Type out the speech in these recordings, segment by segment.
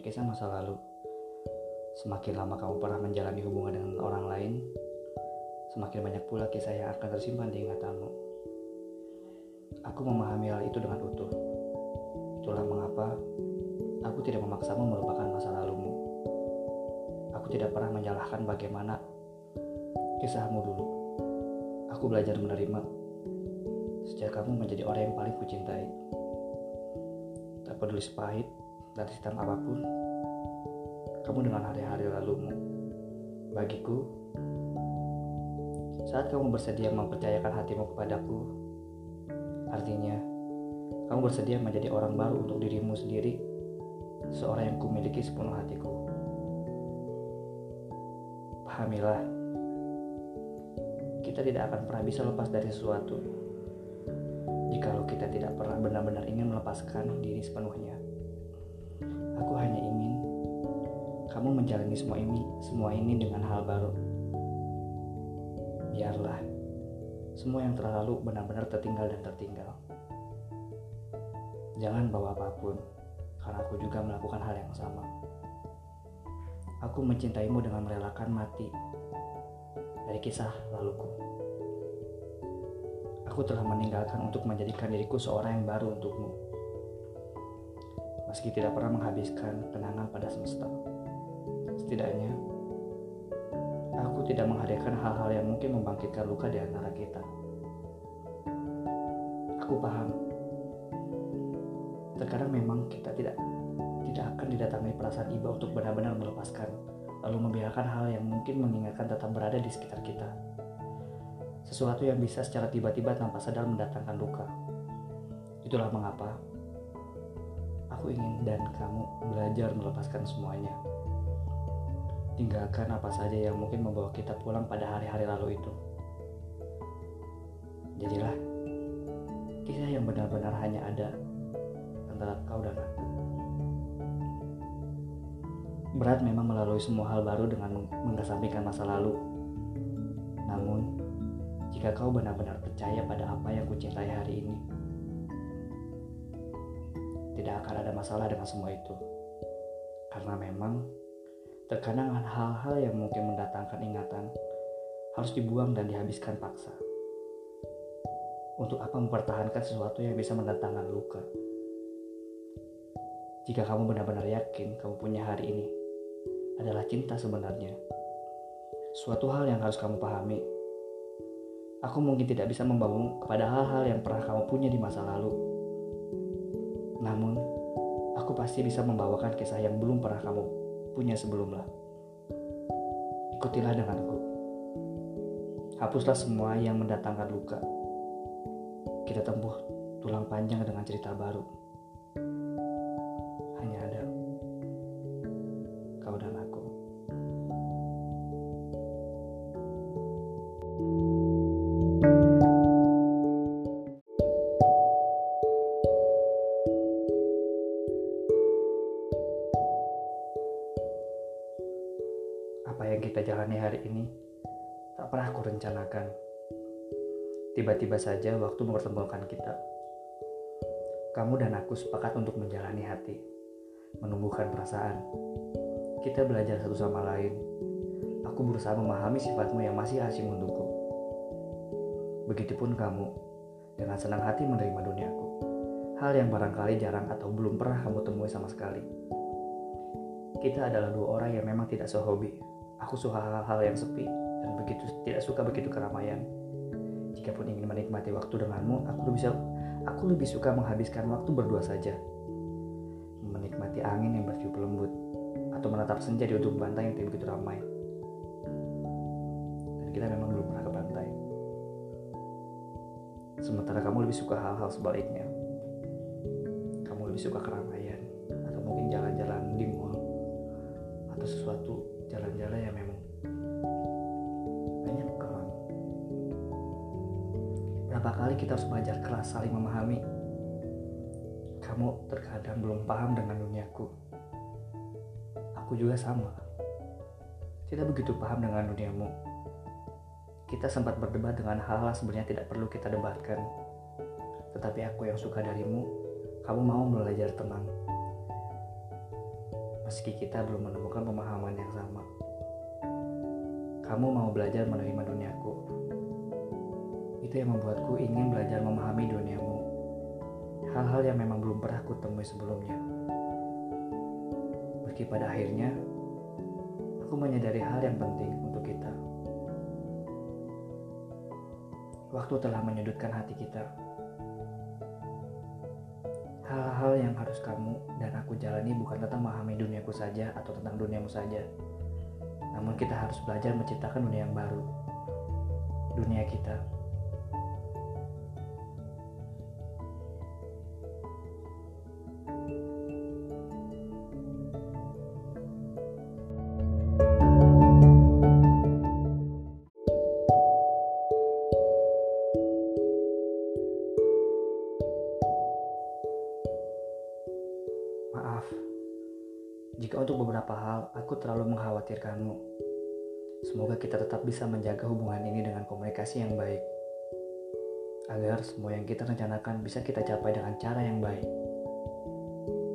kisah masa lalu. Semakin lama kamu pernah menjalani hubungan dengan orang lain, semakin banyak pula kisah yang akan tersimpan di ingatanmu. Aku memahami hal itu dengan utuh. Itulah mengapa aku tidak memaksamu melupakan masa lalumu. Aku tidak pernah menyalahkan bagaimana kisahmu dulu. Aku belajar menerima sejak kamu menjadi orang yang paling kucintai. Tak peduli sepahit dan hitam apa pun, kamu dengan hari-hari lalumu. Bagiku, saat kamu bersedia mempercayakan hatimu kepadaku, artinya kamu bersedia menjadi orang baru untuk dirimu sendiri, seorang yang kumiliki sepenuh hatiku. Pahamilah, kita tidak akan pernah bisa lepas dari sesuatu jikalau kita tidak pernah benar-benar ingin melepaskan diri sepenuhnya. Aku hanya ingin kamu menjalani semua ini, semua ini dengan hal baru. Biarlah semua yang terlalu benar-benar tertinggal dan tertinggal. Jangan bawa apa pun, karena aku juga melakukan hal yang sama. Aku mencintaimu dengan merelakan mati dari kisah laluku. Aku telah meninggalkan untuk menjadikan diriku seorang yang baru untukmu. Meski tidak pernah menghabiskan kenangan pada semesta. Setidaknya, aku tidak menghadirkan hal-hal yang mungkin membangkitkan luka di antara kita. Aku paham. Terkadang memang kita tidak tidak akan didatangi perasaan iba untuk benar-benar melepaskan, lalu membiarkan hal yang mungkin mengingatkan tetap berada di sekitar kita sesuatu yang bisa secara tiba-tiba tanpa sadar mendatangkan luka. Itulah mengapa aku ingin dan kamu belajar melepaskan semuanya. Tinggalkan apa saja yang mungkin membawa kita pulang pada hari-hari lalu itu. Jadilah kisah yang benar-benar hanya ada antara kau dan aku. Berat memang melalui semua hal baru dengan mengesampingkan masa lalu. Namun, jika kau benar-benar percaya pada apa yang kucintai hari ini. Tidak akan ada masalah dengan semua itu. Karena memang terkadang hal-hal yang mungkin mendatangkan ingatan harus dibuang dan dihabiskan paksa. Untuk apa mempertahankan sesuatu yang bisa mendatangkan luka? Jika kamu benar-benar yakin kamu punya hari ini adalah cinta sebenarnya, suatu hal yang harus kamu pahami Aku mungkin tidak bisa membawamu kepada hal-hal yang pernah kamu punya di masa lalu. Namun, aku pasti bisa membawakan kisah yang belum pernah kamu punya sebelumnya. Ikutilah denganku. Hapuslah semua yang mendatangkan luka. Kita tempuh tulang panjang dengan cerita baru. Tak pernah aku rencanakan. Tiba-tiba saja waktu mempertemukan kita. Kamu dan aku sepakat untuk menjalani hati, menumbuhkan perasaan. Kita belajar satu sama lain. Aku berusaha memahami sifatmu yang masih asing untukku. Begitupun kamu, dengan senang hati menerima duniaku. Hal yang barangkali jarang atau belum pernah kamu temui sama sekali. Kita adalah dua orang yang memang tidak sehobi, Aku suka hal-hal yang sepi dan begitu tidak suka begitu keramaian. Jikapun ingin menikmati waktu denganmu, aku lebih aku lebih suka menghabiskan waktu berdua saja. Menikmati angin yang bertiup lembut atau menatap senja di ujung pantai yang tidak begitu ramai. Dan kita memang belum pernah ke pantai. Sementara kamu lebih suka hal-hal sebaliknya. Kamu lebih suka keramaian atau mungkin jalan-jalan di mall atau sesuatu jalan-jalan yang memang Berapa kali kita harus belajar keras saling memahami. Kamu terkadang belum paham dengan duniaku. Aku juga sama. Tidak begitu paham dengan duniamu. Kita sempat berdebat dengan hal-hal sebenarnya tidak perlu kita debatkan. Tetapi aku yang suka darimu, kamu mau belajar tenang. meski kita belum menemukan pemahaman yang sama. Kamu mau belajar menerima duniaku. Itu yang membuatku ingin belajar memahami duniamu. Hal-hal yang memang belum pernah ku temui sebelumnya. Meski pada akhirnya, aku menyadari hal yang penting untuk kita. Waktu telah menyudutkan hati kita Hal-hal yang harus kamu dan aku jalani bukan tentang memahami duniaku saja atau tentang duniamu saja. Namun kita harus belajar menciptakan dunia yang baru. Dunia kita. Maaf, jika untuk beberapa hal aku terlalu mengkhawatirkanmu. Semoga kita tetap bisa menjaga hubungan ini dengan komunikasi yang baik. Agar semua yang kita rencanakan bisa kita capai dengan cara yang baik.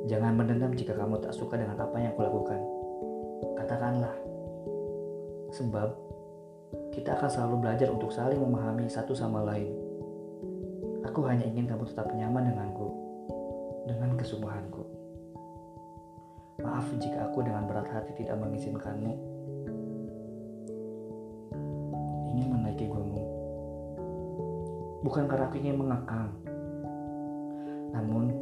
Jangan mendendam jika kamu tak suka dengan apa yang kulakukan. Katakanlah. Sebab kita akan selalu belajar untuk saling memahami satu sama lain. Aku hanya ingin kamu tetap nyaman denganku, dengan kesungguhanku. Maaf jika aku dengan berat hati tidak mengizinkanmu ingin menaiki gunung. Bukan karena aku ingin mengekang, namun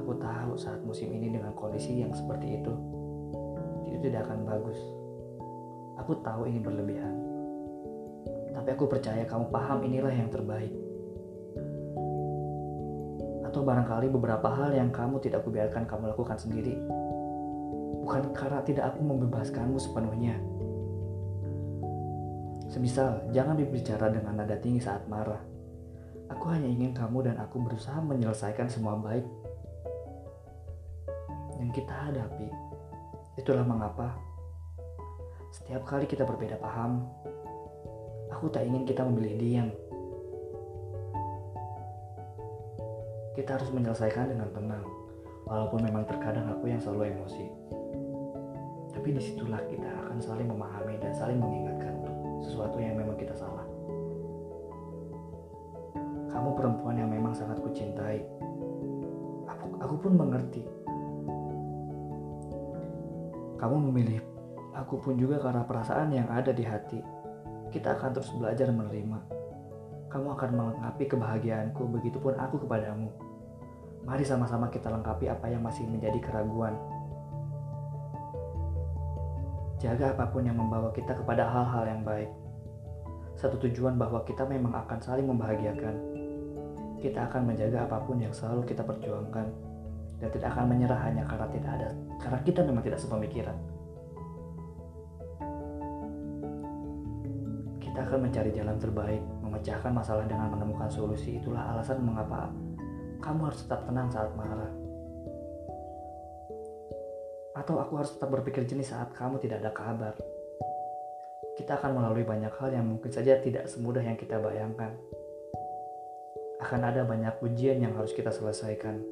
aku tahu saat musim ini dengan kondisi yang seperti itu, itu tidak akan bagus. Aku tahu ini berlebihan, tapi aku percaya kamu paham inilah yang terbaik. Atau barangkali beberapa hal yang kamu tidak kubiarkan kamu lakukan sendiri. Bukan karena tidak aku membebaskanmu sepenuhnya. Semisal, jangan berbicara dengan nada tinggi saat marah. Aku hanya ingin kamu dan aku berusaha menyelesaikan semua baik yang kita hadapi. Itulah mengapa setiap kali kita berbeda paham, aku tak ingin kita memilih diam Kita harus menyelesaikan dengan tenang, walaupun memang terkadang aku yang selalu emosi. Tapi di situlah kita akan saling memahami dan saling mengingatkan untuk sesuatu yang memang kita salah. Kamu perempuan yang memang sangat kucintai. Aku, aku pun mengerti. Kamu memilih aku pun juga karena perasaan yang ada di hati. Kita akan terus belajar menerima. Kamu akan melengkapi kebahagiaanku, begitupun aku kepadamu. Mari sama-sama kita lengkapi apa yang masih menjadi keraguan. Jaga apa pun yang membawa kita kepada hal-hal yang baik. Satu tujuan bahwa kita memang akan saling membahagiakan. Kita akan menjaga apa pun yang selalu kita perjuangkan dan tidak akan menyerah hanya karena tidak ada karena kita memang tidak sepemikiran. Kita akan mencari jalan terbaik, memecahkan masalah dengan menemukan solusi. Itulah alasan mengapa kamu harus tetap tenang saat marah. Atau aku harus tetap berpikir jernih saat kamu tidak ada kabar. Kita akan melalui banyak hal yang mungkin saja tidak semudah yang kita bayangkan. Akan ada banyak ujian yang harus kita selesaikan.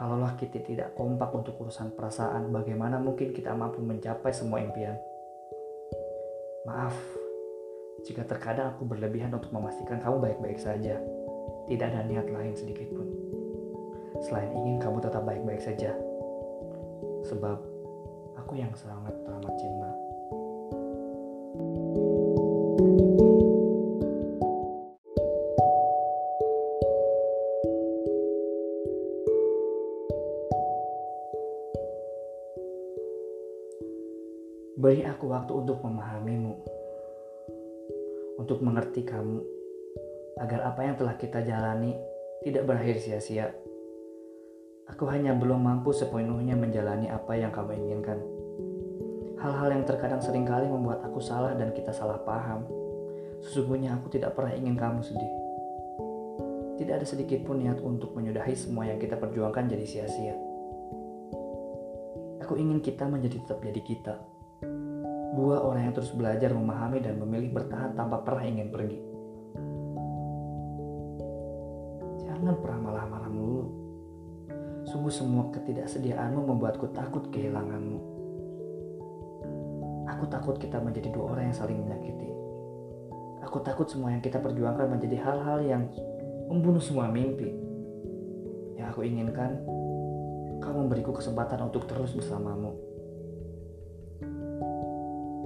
Kalaulah kita tidak kompak untuk urusan perasaan, bagaimana mungkin kita mampu mencapai semua impian? Maaf, jika terkadang aku berlebihan untuk memastikan kamu baik-baik saja. Tidak ada niat lain sedikit pun. Selain ingin kamu tetap baik-baik saja. Sebab aku yang sangat teramat cinta. Beri aku waktu untuk memahamimu, untuk mengerti kamu, agar apa yang telah kita jalani tidak berakhir sia-sia. Aku hanya belum mampu sepenuhnya menjalani apa yang kamu inginkan. Hal-hal yang terkadang sering kali membuat aku salah dan kita salah paham. Sesungguhnya aku tidak pernah ingin kamu sedih. Tidak ada sedikit pun niat untuk menyudahi semua yang kita perjuangkan jadi sia-sia. Aku ingin kita menjadi tetap jadi kita. Dua orang yang terus belajar memahami dan memilih bertahan tanpa pernah ingin pergi. Jangan pernah malah marah melulu. Sungguh semua ketidaksediaanmu membuatku takut kehilanganmu. Aku takut kita menjadi dua orang yang saling menyakiti. Aku takut semua yang kita perjuangkan menjadi hal-hal yang membunuh semua mimpi. Yang aku inginkan, kau memberiku kesempatan untuk terus bersamamu.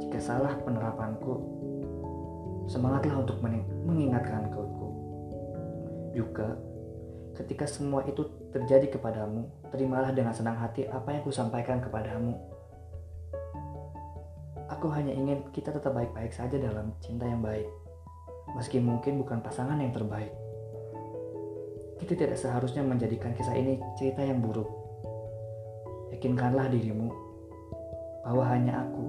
Jika salah penerapanku, semangatlah untuk mengingatkanku. Juga, ketika semua itu terjadi kepadamu, terimalah dengan senang hati apa yang kusampaikan kepadamu. Aku hanya ingin kita tetap baik-baik saja dalam cinta yang baik, meski mungkin bukan pasangan yang terbaik. Kita tidak seharusnya menjadikan kisah ini cerita yang buruk. Yakinkanlah dirimu bahwa hanya aku,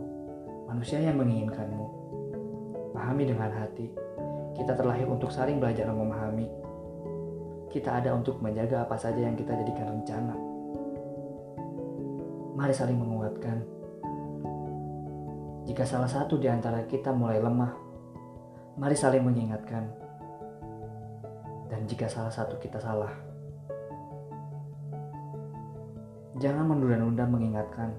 manusia yang menginginkanmu. Pahami dengan hati, kita terlahir untuk saling belajar memahami kita ada untuk menjaga apa saja yang kita jadikan rencana. Mari saling menguatkan. Jika salah satu di antara kita mulai lemah, mari saling mengingatkan. Dan jika salah satu kita salah, jangan menunda-nunda mengingatkan.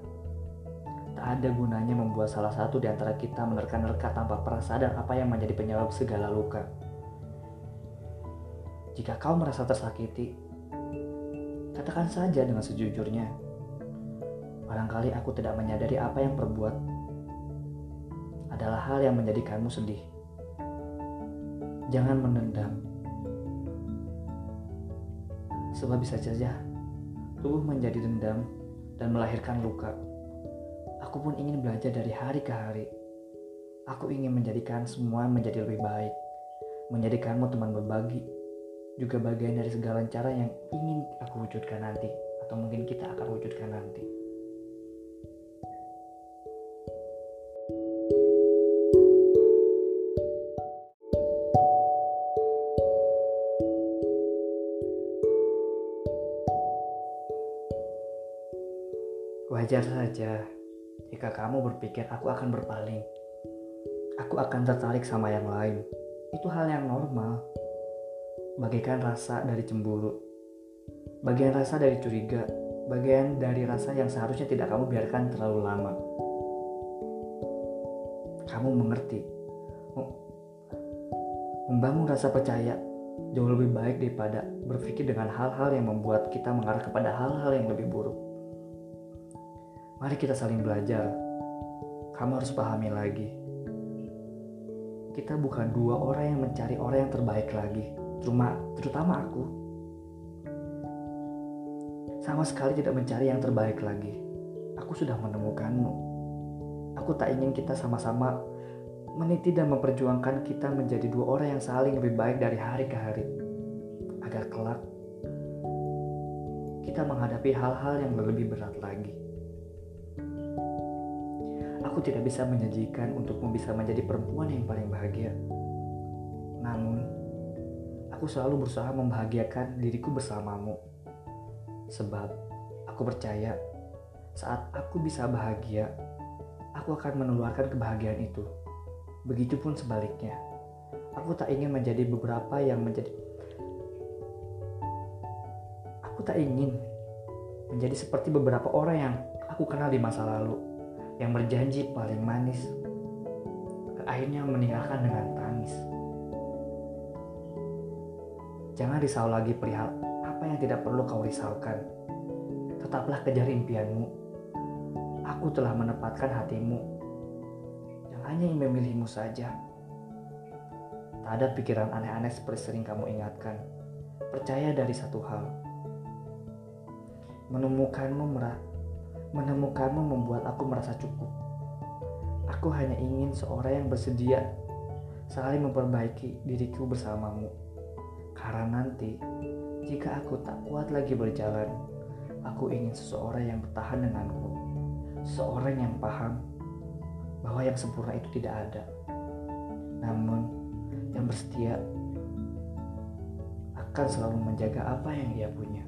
Tak ada gunanya membuat salah satu di antara kita menerka-nerka tanpa perasa dan apa yang menjadi penyebab segala luka. Jika kau merasa tersakiti, katakan saja dengan sejujurnya. Barangkali aku tidak menyadari apa yang perbuat adalah hal yang menjadikanmu sedih. Jangan menendam. Sebab bisa saja tubuh menjadi dendam dan melahirkan luka. Aku pun ingin belajar dari hari ke hari. Aku ingin menjadikan semua menjadi lebih baik. Menjadikanmu teman berbagi, juga bagian dari segala cara yang ingin aku wujudkan nanti atau mungkin kita akan wujudkan nanti. Wajar saja jika kamu berpikir aku akan berpaling. Aku akan tertarik sama yang lain. Itu hal yang normal bagaikan rasa dari cemburu, bagian rasa dari curiga, bagian dari rasa yang seharusnya tidak kamu biarkan terlalu lama. Kamu mengerti, membangun rasa percaya jauh lebih baik daripada berpikir dengan hal-hal yang membuat kita mengarah kepada hal-hal yang lebih buruk. Mari kita saling belajar. Kamu harus pahami lagi. Kita bukan dua orang yang mencari orang yang terbaik lagi Cuma terutama aku sama sekali tidak mencari yang terbaik lagi. Aku sudah menemukanmu. Aku tak ingin kita sama-sama meniti dan memperjuangkan kita menjadi dua orang yang saling lebih baik dari hari ke hari. Agar kelak kita menghadapi hal-hal yang lebih berat lagi. Aku tidak bisa menjanjikan untukmu bisa menjadi perempuan yang paling bahagia. Namun, aku selalu berusaha membahagiakan diriku bersamamu. Sebab aku percaya saat aku bisa bahagia, aku akan menularkan kebahagiaan itu. Begitupun sebaliknya. Aku tak ingin menjadi beberapa yang menjadi Aku tak ingin menjadi seperti beberapa orang yang aku kenal di masa lalu yang berjanji paling manis akhirnya meninggalkan dengan tangis. Jangan risau lagi perihal apa yang tidak perlu kau risaukan. Tetaplah kejar impianmu. Aku telah menempatkan hatimu yang hanya ingin memilihmu saja. Tak ada pikiran aneh-aneh seperti sering kamu ingatkan. Percaya dari satu hal. Menemukanmu merah, menemukanmu membuat aku merasa cukup. Aku hanya ingin seorang yang bersedia saling memperbaiki diriku bersamamu. Karena nanti, jika aku tak kuat lagi berjalan, aku ingin seseorang yang bertahan denganku. Seorang yang paham bahwa yang sempurna itu tidak ada. Namun, yang bersetia akan selalu menjaga apa yang ia punya.